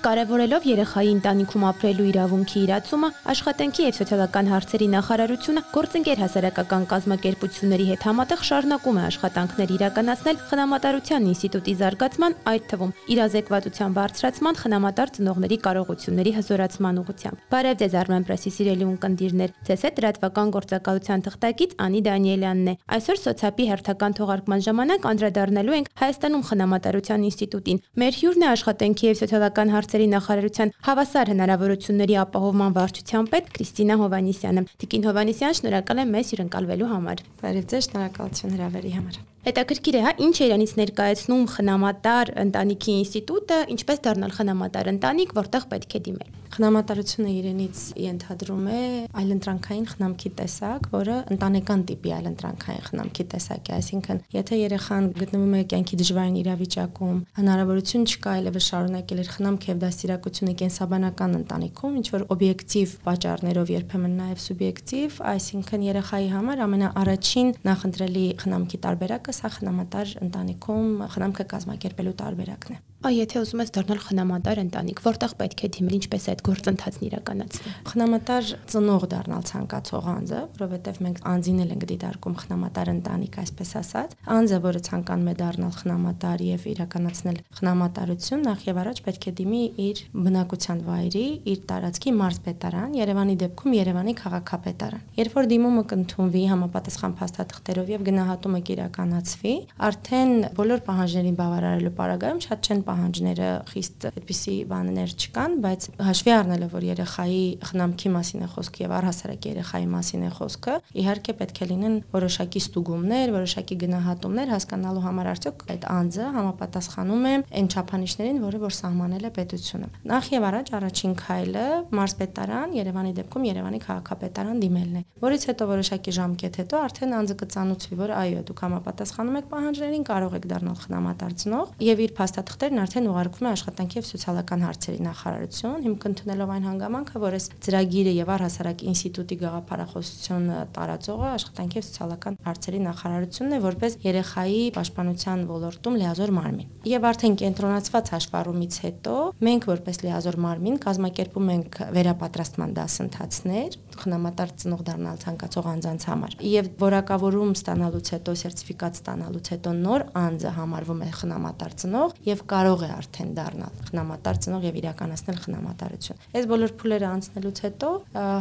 Կարևորելով երեխայի ընտանիքում ապրելու իրավունքի իրացումը, աշխատանքի եւ սոցիալական հարցերի նախարարությունը գործընկեր հասարակական կազմակերպությունների հետ համատեղ շարունակում է աշխատանքներ իրականացնել խնամատարության ինստիտուտի զարգացման, այդ թվում իրազեկվածության բարձրացման, խնամատար ծնողների կարողությունների հզորացման ուղղությամբ։ Բարև ձեզ Armen Press-ի սիրելի ունկնդիրներ։ Ձեզ հետ լրատվական գործակալության թղթակից Անի Դանիելյանն է։ Այսօր սոցիալի հերթական թողարկման ժամանակ անդրադառնալու ենք Հայաստանում խնամատարության ինստիտուտին։ Մեր հյուրն է աշխատանքի եւ սոցիալական հարցերի հարցերի նախարարության հավասար հնարավորությունների ապահովման վարչության պետ Քրիստինա Հովանիսյանը։ Տիկին Հովանիսյան, շնորհակալ եմ մեզ հյուրընկալվելու համար։ Բարև ձեզ, շնորհակալություն հրավերի համար։ Հետաքրքիր է, հա, ինչ է իրանից ներկայացնում խնամատար ընտանիքի ինստիտուտը, ինչպես դառնալ խնամատար ընտանիք, որտեղ պետք է դիմել։ Խնամատարությունը իրենից ենթադրում է այլընտրանքային խնամքի տեսակ, որը ընտանեկան տիպի այլընտրանքային խնամքի տեսակ է, այսինքն եթե երեխան գտնվում է կյանքի դժվարին իրավիճակում, հնարավորություն չկա այլևս շարունակել իր խնամքը եւ դաստիարակությունը կենսաբանական ընտանիքում, ինչ որ օբյեկտիվ պատճառներով երբեմն նաեւ սուբյեկտիվ, այսինքն երեխայի համար ամենաառաջին նախընտրելի խնամքի տարբերակը սա խնամատար ընտանիքում խնամքը կազմակերպելու տարբերակն է։ Այ եթե ուզում ես դառնալ խնամատար ընտանիք, որտեղ պետք է դիմել, ինչպես է այդ գործընթացն իրականացվում։ Խնամատար ծնող դառնալ ցանկացող անձը, որովհետև մենք անձին էլ ենք դիտարկում խնամատար ընտանիք, այսպես ասած, անձը, որը ցանկանում է դառնալ խնամատար եւ իրականացնել խնամատարություն, նախ եւ առաջ պետք է դիմի իր բնակության վայրի, իր տարածքի մարզպետարան, Երևանի դեպքում Երևանի քաղաքապետարան։ Երբ որ դիմումը կընդունվի համապատասխան փաստաթղթերով եւ գնահատումը կիրականացվի, արդեն բոլոր պահանջներին բավարարելու պարագայում շատ չեն պահանջները խիստ այդպիսի բաներ չկան, բայց հաշվի առնելով որ երեխայի խնամքի մասին է խոսքը եւ առհասարակ երեխայի մասին է խոսքը, իհարկե պետք է լինեն որոշակի ստուգումներ, որոշակի գնահատումներ հասկանալու համար արդյոք այդ անձը համապատասխանում է այն չափանիշներին, որը որ սահմանել է պետությունը։ Նախ եւ առաջ առաջին քայլը մարզպետարան Երևանի դեպքում Երևանի քաղաքապետարան դիմելն է, որից հետո որոշակի ժամկետ հետո արդեն անձը կծանուցվի, որ այո, դուք համապատասխանում եք պահանջներին, կարող եք դառնալ խնամատար ծնող եւ իր փաստաթղթերն արդեն ուղարկվում է աշխատանքի եւ սոցիալական հարցերի նախարարություն, հիմք ընդունելով այն հանգամանքը, որ այս ծրագիրը եւ առհասարակ ինստիտուտի գաղափարախոսություն տարածողը աշխատանքի եւ սոցիալական հարցերի նախարարությունն է, որպես երեխայի պաշտպանության ոլորտում լիազոր մարմին։ Եվ արդեն կենտրոնացված հաշվառումից հետո մենք որպես լիազոր մարմին կազմակերպում ենք վերապատրաստման դասընթացներ խնամատար ծնող դառնալ ցանկացող անձանց համար։ Եվ որակավորում ստանալուց հետո, սերտիֆիկատ ստանալուց հետո նոր անձը համարվում է խնամատար ծնող եւ կարող է արդեն դառնալ խնամատար ծնող եւ իրականացնել խնամատարություն։ Այս բոլոր փուլերը անցնելուց հետո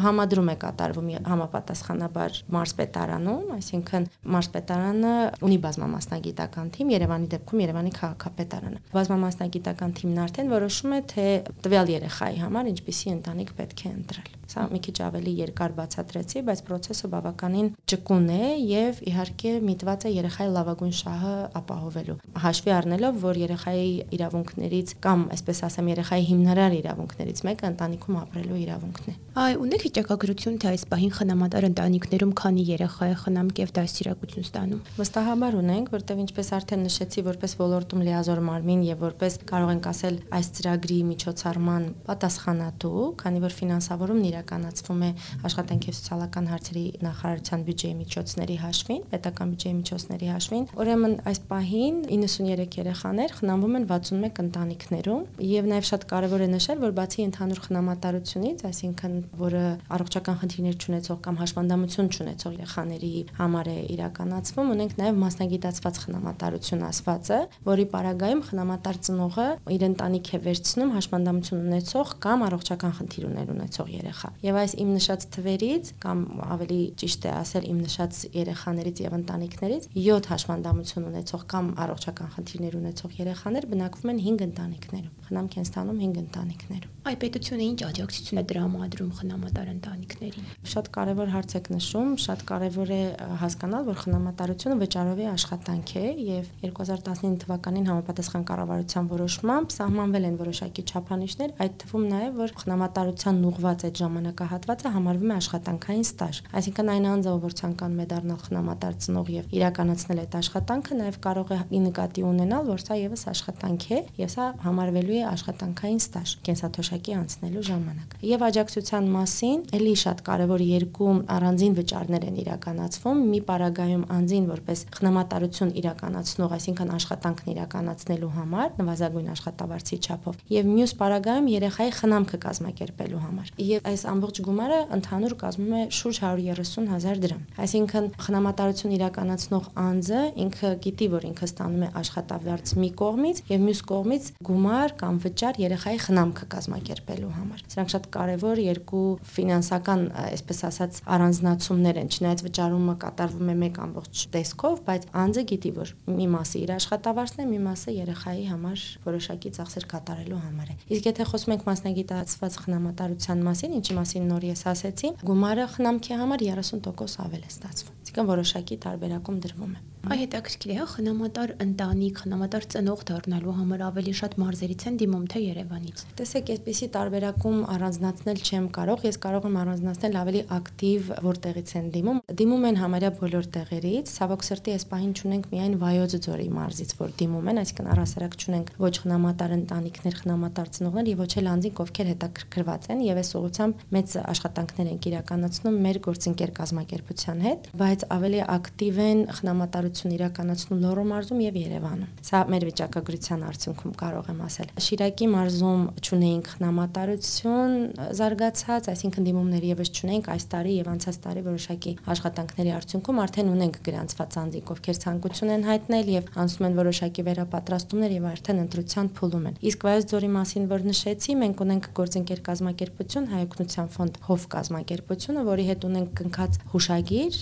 համադրում է կատարվում համապատասխանաբար մարզպետարանում, այսինքն մարզպետարանը ունի բազմամասնագիտական թիմ Երևանի դեպքում Երևանի քաղաքապետարանը։ Բազմամասնագիտական թիմն արդեն որոշում է թե տվյալ երեխայի համար ինչպիսի ընտանիք պետք է ընտրել։ Սա մի քիչ ավելի երկար բացատրեցի, բայց process-ը բավականին ճկուն է եւ իհարկե միտված է երեխայի լավագույն շահը ապահովելու։ Հաշվի առնելով, որ երեխայի իրավունքներից կամ, այսպես ասեմ, երեխայի հիմնարար իրավունքներից մեկը ընտանիքում ապրելու իրավունքն է։ Այ ունեք հիճակագրություն, թե այս պահին խնամատար ընտանիքներում քանի երեխա է խնամք եւ դաստիարակություն ստանում։ Վստահաբար ունենք, որտեղ ինչպես արդեն նշեցի, որպես ոլորտում լիազոր մարմին եւ որպես կարող ենք ասել այս ծրագրի միջոցառման պատասխանատու, քանի որ ֆինանսավորումն իր իրականացվում է աշխատանքի սոցիալական հարցերի նախարարության բյուջեի միջոցների հաշվին, պետական բյուջեի միջոցների հաշվին։ Ուրեմն այս պահին 93 երեխաներ խնամվում են 61 ընտանիքներում եւ նաեւ շատ կարեւոր է նշել, որ բացի ընդհանուր խնամատարությունից, այսինքն որը առողջական խնդիրներ ունեցող կամ հաշմանդամություն ունեցող երեխաների համար է իրականացվում, ունենք նաեւ մասնագիտացված խնամատարություն ասվածը, որի պարագայում խնամատար ծնողը իր ընտանիք է վերցնում հաշմանդամություն ունեցող կամ առողջական խնդիրներ ունեցող երեխա Եվ այս իմ նշած թվերից կամ ավելի ճիշտ է ասել իմ նշած երեխաներից եւ ընտանիքներից 7 հաշմանդամություն ունեցող կամ առողջական խնդիրներ ունեցող երեխաներ բնակվում են 5 ընտանիքներում։ Խնամք են ստանում 5 ընտանիքներում։ Այ պետությունը ինչ աջակցություն է դրամադրում խնամատար ընտանիքներին։ Շատ կարևոր հարց եք նշում, շատ կարևոր է հասկանալ, որ խնամատարությունը վճարովի աշխատանք է եւ 2019 թվականին համապատասխան կառավարության որոշմամբ սահմանվել են որոշակի չափանիշներ, այդ թվում նաեւ որ խնամատարության ուղղված այդ ժամանակ ժամանակահատվածը համարվում է աշխատանքային ստաժ։ Այսինքն այն անձը, որ ցանկանում է դառնալ խնամատար ծնող եւ իրականացնել այդ աշխատանքը, նաեւ կարող է նկատի ունենալ, որ սա եւս աշխատանք աշխատանք է եւ սա համարվելու է աշխատանքային ստաժ կենսաթոշակի անցնելու ժամանակ։ Եվ աջակցության մասին ելի շատ կարևոր երկու առանձին վճարներ են իրականացվում։ Մի պարագայում անձին որպես խնամատարություն իրականացնող, այսինքն աշխատանքն իրականացնելու համար նվազագույն աշխատավարձի չափով, եւ մյուս պարագայում երեխայի խնամքը կազմակերպելու համար։ Եվ այս ամբողջ գումարը ընդհանուր կազմում է շուրջ 130 հազար դրամ։ Այսինքն խնամատարություն իրականացնող անձը ինքը գիտի, որ ինքը ստանում է աշխատավարձ մի կողմից եւ մյուս կողմից գումար կամ վճար երեխայի խնամքը կազմակերպելու համար։ Սրանք շատ կարևոր երկու ֆինանսական, այսպես ասած, առանձնացումներ են, չնայած վճարումը կատարվում է մեկ ամբողջ տեսքով, բայց անձը գիտի, որ մի մասը իր աշխատավարձն է, մի մասը երեխայի համար որոշակի ծախսեր կատարելու համար է։ Իսկ եթե խոսում ենք մասնագիտացված խնամատարության մասին, ինչի մասին նոր ես ասեցի, գումարը խնամքի համար 30% ավել է ստացվում։ Այսինքն որոշակի տարբերակում դրվում է։ Այ հետաքրքիր է, խնամատար ընտանիք, խնամատար ծնող դառնալու համար ավելի շատ մարզերից են դիմում թե Երևանից։ Տեսեք, այսպեսի տարբերակում առանձնացնել չեմ կարող, ես կարող եմ առանձնացնել ավելի ակտիվ որտեղից են դիմում։ Դիմում են համարյա բոլոր տեղերից, ցավոք սրտի այս պահին ճունենք միայն Վայոց ձորի մարզից, որ դիմում են, այսինքն առասարակ ճունենք ոչ խնամատար ընտանիքներ, խնամատար ծնողներ եւ ոչ էլ անձինք, ովքեր հետաքրքրված են եւ այս ուղղությամբ մեծ աշխատանքներ են իրականացնում մեր գործընկեր կազմակերպության հետ, բայց ավելի ակտիվ են խնամատար ծառայություն իրականացնում Լոռու մարզում եւ Երևանում։ Սա մեր վիճակագրության արդյունքում կարող եմ ասել։ Շիրակի մարզում ճունեինք խնամատարություն զարգացած, այսինքն դիմումներ եւս ճունեինք այս տարի եւ անցած տարի որոշակի աշխատանքների արդյունքում արդեն ունենք գրանցված անձինք, ովքեր ցանկություն են հայտնել եւ անցնում են որոշակի վերապատրաստումներ եւ արդեն ընտրության փուլում են։ Իսկ վայոց ձորի մասին որ նշեցի, մենք ունենք գործընկեր կազմակերպություն հայօգնության ֆոնդ հով կազմակերպությունը, որի հետ ունենք կնքած հուշագիր,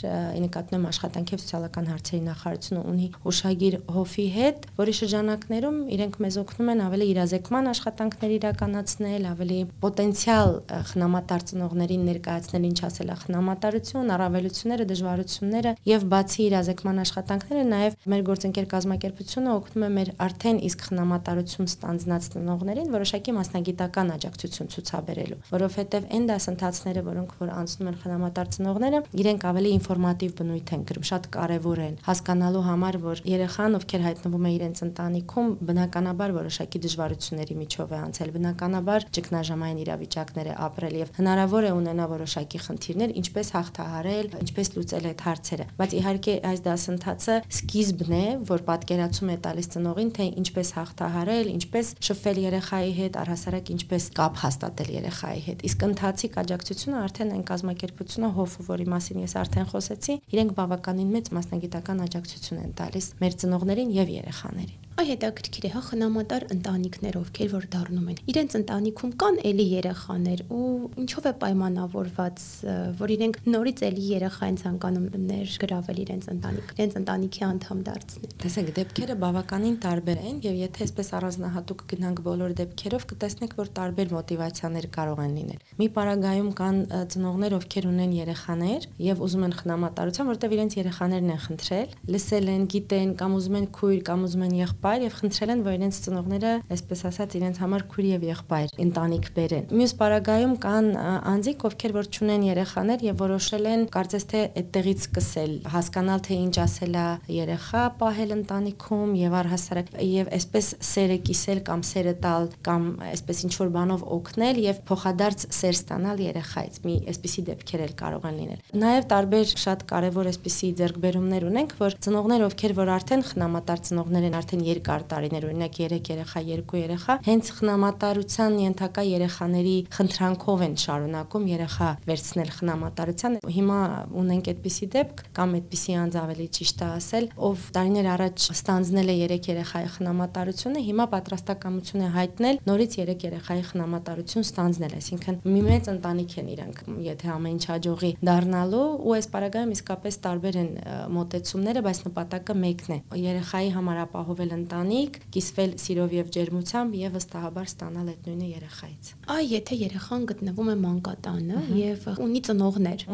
նկատնում եմ աշխատանքի եւ սոցիալական հարցերի նախարարությունը ունի ուշագիր հոֆի հետ, որի շրջանակներում իրենք մեզ օգնում են ավելի իրազեկման աշխատանքներ իրականացնել, ավելի պոտենցիալ խնամատար ծնողներին ներկայացնել ինչ ասել է խնամատարություն, առավելությունները, դժվարությունները եւ բացի իրազեկման աշխատանքները նաեւ մեր գործընկեր կազմակերպությունը օգնում է մեր արդեն իսկ խնամատարություն ստանձնած ծնողներին որոշակի մասնագիտական աջակցություն ցուցաբերելու, որովհետեւ այն դասընթացները, որոնք որ անցնում են խնամատար ծնողները, իրենք ավելի ինֆորմատիվ բնույթ են կրում, շատ կարեւոր են հասկանալու համար, որ երեխան, ովքեր հայտնվում է իրենց ընտանիքում, բնականաբար որոշակի դժվարությունների միջով է անցել, բնականաբար ճգնաժամային իրավիճակներ է ապրել եւ հնարավոր է ունենա որոշակի խնդիրներ, ինչպես հաղթահարել, ինչպես լուծել այդ հարցերը։ Բայց իհարկե այս դասընթացը սկիզբն է, որ պատկերացում է տալիս ծնողին, թե ինչպես հաղթահարել, ինչպես շփվել երեխայի հետ, առհասարակ ինչպես կապ հաստատել երեխայի հետ։ Իսկ ընթացիկ աջակցությունը արդեն այն կազմակերպությունը հոֆ, որի մասին ես արդեն խոսեցի, իրենք բավականին մեծ մասնագիտական աջակցություն են տալիս մեր ծնողներին եւ երեխաներին։ Այ հետաքրքիր է, հա խնամատար ընտանիքներ, ովքեր որ դառնում են։ Իրենց ընտանիքում կան էլի երեխաներ ու ինչով է պայմանավորված, որ իրենք նորից էլի երեխա են ցանկանում ներգրավել իրենց ընտանիք, իրենց ընտանիքի անդամ դարձնել։ Տեսեք, դեպքերը բավականին տարբեր են եւ եթե այսպես առանձնահատուկ գնանք բոլոր դեպքերով, կտեսնեք, որ տարբեր մոտիվացիաներ կարող են լինել։ Մի պարագայում կան ծնողներ, ովքեր ունեն երեխաներ եւ ուզում են խնամատարության, որտեղ իրենց երեխաներն են խնդրել, լսել են, գիտեն կամ ուզում են քույր կամ ուզում են եղբայր եղբայր եւ խնդրել են, որ իրենց ծնողները, այսպես ասած, իրենց համար քույր եւ եղբայր ընտանիք բերեն։ Մյուս պարագայում կան անձիկ, ովքեր որ ճունեն երեխաներ եւ որոշել են կարծես թե այդտեղից սկսել, հասկանալ թե ինչ ասել է երեխա պահել ընտանիքում եւ առհասարակ եւ այսպես սերը կիսել կամ սերը տալ կամ այսպես ինչ որ բանով օգնել եւ փոխադարձ սեր ստանալ երեխայից։ Մի այսպիսի դեպքեր էլ կարող են լինել։ Նաեւ տարբեր շատ կարեւոր այսպիսի ձեռքբերումներ ունենք, որ ծնողներ, ովքեր որ արդեն խնամատար ծնողներ են, արդեն երկար տարիներ, օրինակ 3 երեխա, 2 երեխա, հենց խնամատարության ենթակա երեխաների խնդրանքով են շարունակում երեխա վերցնել խնամատարության։ Հիմա ունենք այդպիսի դեպք, կամ այդպիսի անձ ավելի ճիշտ է ասել, ով տարիներ առաջ ստանձնել է 3 երեխայի խնամատարությունը, հիմա պատրաստակամություն է հայտնել նորից 3 երեխայի խնամատարություն ստանձնել, այսինքն մի մեծ ընտանիք են իրանք, եթե ամեն ինչ հաջողի դառնալու ու այս պարագայում իսկապես տարբեր են մոտեցումները, բայց նպատակը մեկն է։ Երեխայի համար ապահովել ընտանիք, կիսվել սիրով եւ ջերմությամբ եւ վստահաբար ստանալ այդ նույնը երեխայից։ Այ եթե երեխան գտնվում է մանկատանը եւ ունի ծնողներ,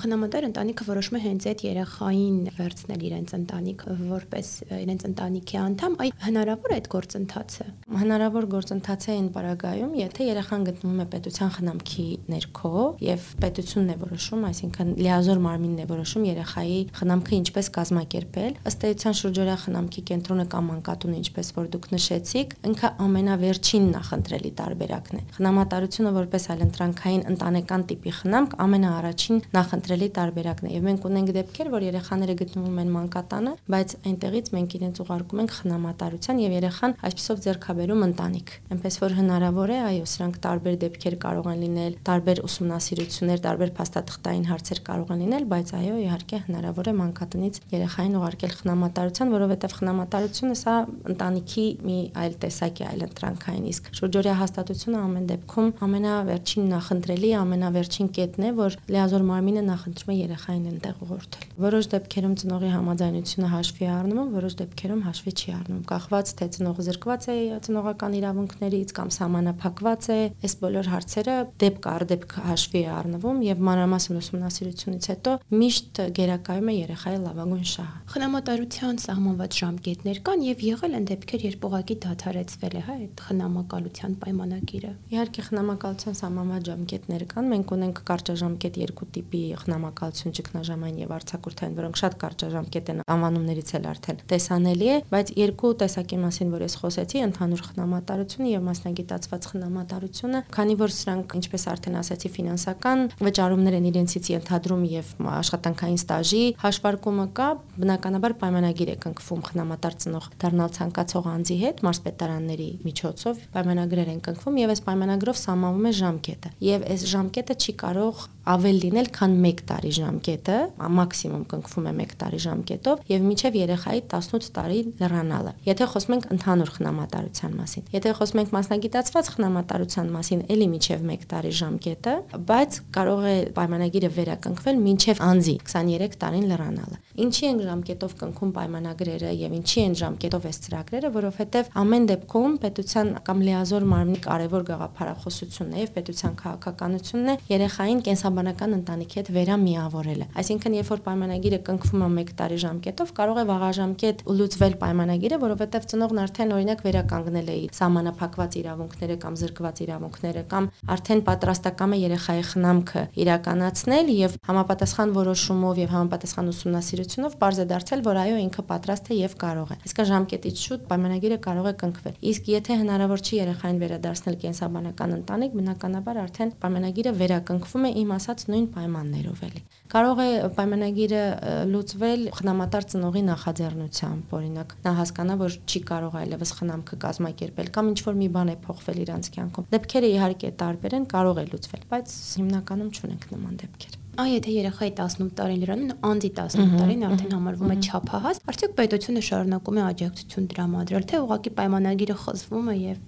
խնամատար ընտանիքը որոշում է հենց այդ երեխային վերցնել իրենց ընտանիք որպես իրենց ընտանիքի անդամ, այ հնարավոր է այդ գործընթացը։ Հնարավոր գործընթաց է այն պարագայում, եթե երեխան գտնվում է պետության խնամքի ներքո եւ պետությունն է որոշում, այսինքն լիազոր մարմինն է որոշում երեխայի խնամքը ինչպես կազմակերպել, ըստ էության շուրջօրյա խնամքի կենտրոնը կամ մանկատունը, ինչպես որ դուք նշեցիք, ինքը ամենավերջին նախընտրելի տարբերակն է։ Խնամատարությունը որպես այլընտրանքային ընտանեկան տիպի խնամք ամենաառաջին նախընտրելի տարբերակն է։ Եվ մենք ունենք դեպքեր, որ երեխաները գտնվում են մանկատանը, բայց այնտեղից մենք իրենց ուղարկում ենք խնամատարության եւ երեխան այսպեսով ձեռքաբերում ընտանիք։ Այնպես որ հնարավոր է, այո, սրանք տարբեր դեպքեր կարող են լինել, տարբեր ուսումնասիրություններ, տարբեր փաստաթղթային հարցեր կարող են լինել, բայց այո, իհարկե հնարավոր է մանկատնից երեխային ուղարկել խնամատարության, որովհետեւ խնամատարությունը սա ընտանիքի մի այլ տեսակ է, այլ ընտրանքային, իսկ շուրջօրյա հաստատությունը ամեն դեպքում ամենավերջին նախընտրելի, ամենավերջին կետն է, որ լիազոր մարմինը նախընտրում է երեխային այնտեղ ուղղորդել։ Որոշ դեպքերում ծնողի համաձայնությունը հաշվի առնում, որոշ դեպքերում հաշվի չի առնում, կախված թե ծնողը զրկված է ծնողական իրավունքներից կամ սահմանափակված է, այս բոլոր հարցերը դեպք առ դեպք հաշվի է առնվում եւ մանրամասն ուսումնասիրությունից հետո միշտ գերակայում է երեխայի լավագույն շահը։ Խնամատարության սահմանված ժամկետներ կան եւ եղել են դեպքեր, երբ ուղակի դադարեցվել է, հա, այդ խնամակալության պայմանագիրը։ Իհարկե խնամակալության սահմանված ժամկետներ կան։ Մենք ունենք կարճաժամկետ երկու տիպի խնամակալություն, ճգնաժամային եւ արձակուրդային, որոնք շատ կարճաժամկետ են, անվանումներից էլ արդեն տեսանելի է, բայց երկու տեսակի մասին, որ ես խոսեցի, ընդհանուր խնամատարությունը եւ մասնագիտացված խնամատարությունը, քանի որ սրանք, ինչպես արդեն ասացի, ֆինանսական վճարումներ են իրենցից ենթադրում եւ աշխատանքային ստաժի հաշվարկումը կա, բնականաբար պայմանագիր է կնքվում խնամատար ծնող դառնալ ցանկացող անձի հետ մարզպետարանների միջոցով պայմանագրեր են կնքվում եւ այս պայմանագրով սահմանվում է ժամկետը եւ այս ժամկետը չի կարող ավել լինել, քան 1 տարի ժամկետը, մաքսիմում կնքվում է 1 տարի ժամկետով եւ միջև երեխայի 18 տարի լրանալը։ Եթե խոսում ենք ընդհանուր խնամատարության մասին, եթե խոսում ենք մասնագիտացված խնամատարության մասին, ելի միջև 1 տարի ժամկետը, բայց կարող է պայմանագիրը վերականգնվել միջև անձի 23 տարին լրանալը։ Ինչի են ժամկետով կնքում պայմանագրերը եւ ինչի են ժամկետով այս ծրագրերը, որովհետեւ ամեն դեպքում պետության կամ լիազոր մարմնի կարևոր գաղափարախոսությունն է եւ պետության քաղաքականությունն է երեխային կենսաբանական ընտանիքի հետ վերամիավորելը։ Այսինքն, երբ որ պայմանագիրը կնքվում է 1 տարի ժամկետով, կարող է վաղաժամկետ լուծվել պայմանագիրը, որովհետեւ ծնողն արդեն օրինակ վերականգնել է սահմանափակված իրավունքները կամ զրկված իրավունքները կամ արդեն պատրաստակամ է երեխայի խնամքը իրականացնել եւ համապատասխան որոշումով եւ համապատասխան ուսումնասիրությունով բարձ է դարձել, որ այո ինքը պատրաստ է եւ կարող է։ Իսկ ժամկետից շուտ պայմանագիրը կարող է կնքվել։ Իսկ եթե հնարավոր չի երեխային վերադարձնել կենսաբանական ընտանիք, բնականաբար արդեն պայմանագիրը վերակնքվում է իմ ասած նույն պայմաններով էլի։ Կարող է պայմանագիրը լուծվել խնամատար ծնողի նախաձեռնությամբ, օրինակ նա հասկանա, որ չի կարող այլևս խնամքը կազմակերպել կամ ինչ որ մի բան է փոխվել իրանց կյանքում։ Դեպքերը իհարկե տարբեր են, կարող է լուծվել, բայց հիմնականում չունենք նման դեպքեր։ Այ եթե երեխայի 18 տարին լրանում, անձի 18 տարին արդեն համարվում է չափահաս, արդյոք պետությունը շարունակում է աջակցություն տրամադրել, թե ուղղակի պայմանագիրը խզվում է եւ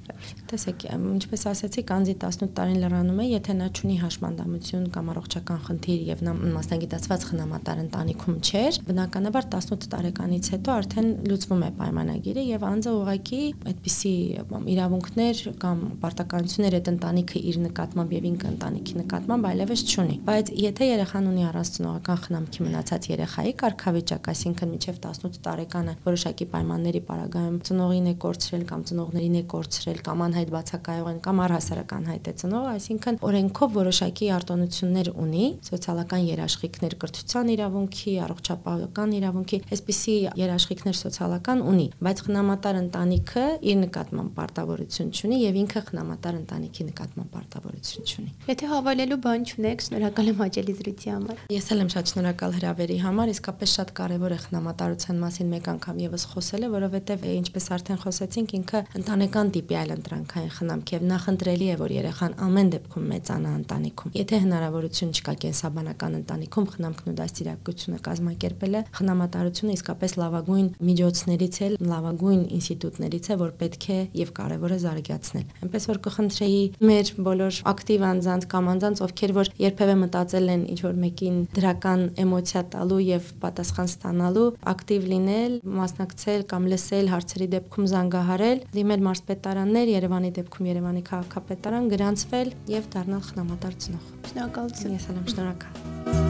տեսեք, ինչպես ասացիք, անձի 18 տարին լրանում է, եթե նա ունի հաշմանդամություն կամ առողջական խնդիր եւ նա մասնագիտացված խնամատար ընտանիքում չէր, բնականաբար 18 տարեկանից հետո արդեն լուծվում է պայմանագիրը եւ անձը ուղղակի այդպիսի իրավունքներ կամ պարտականություններ այդ ընտանիքը իր նկատմամբ եւ ինքը ընտանիքի նկատմամբ այլևս չունի։ Բայց եթե երեխան ունի առանց ծնողական խնամքի մնացած երեխայի կարգավիճակ, այսինքն մինչև 18 տարեկանը որոշակի պայմանների պարագայում ծնողին է կորցրել կամ ծնողներին է կորցրել կամ անհայտ բացակայող են կամ առհասարական հայտ է ծնողը, այսինքն օրենքով որոշակի արտոնություններ ունի, սոցիալական երաշխիքներ կրթության իրավունքի, առողջապահական իրավունքի, այսպիսի երաշխիքներ սոցիալական ունի, բայց խնամատար ընտանիքը իր նկատմամբ պարտավորություն չունի եւ ինքը խնամատար ընտանիքի նկատմամբ պարտավորություն չունի։ Եթե հավալելու բան չունեք, շնորհակալ եմ հաճելի զրույցի համար։ Ես էլ եմ շատ շնորհակալ հրավերի համար, իսկապես շատ կարևոր է խնամատարության մասին մեկ անգամ եւս խոսելը, որովհետեւ ինչպես արդեն խոսեցինք, ինքը ընտանեկան տիպի այլ ընտրանքային խնամք եւ նախընտրելի է, որ երեխան ամեն դեպքում մեծանա ընտանիքում։ Եթե հնարավորություն չկա կենսաբանական ընտանիքում խնամքն ու դաստիարակությունը կազմակերպելը, խնամատարությունը իսկապես լավագույն միջոցներից է, լավագույն ինստիտուտներից է, որ պետք է եւ կարեւոր է զարգացնել։ Այնպես որ կխնդրեի մեր բոլոր ակտիվ անձանց կամ անձանց, ովքեր որ երբևէ մտածել են ինչ որ մեկին դրական էմոցիա տալու եւ պատասխան ստանալու, ակտիվ լինել, մասնակցել կամ լսել հարցերի դեպքում զանգահարել, դիմել մարզպետարաններ, Երևանի դեպքում Երևանի քաղաքապետարան, գրանցվել եւ դառնալ խնամատար ծնող։ Շնորհակալություն։ Ես էլ եմ շնորհակալ։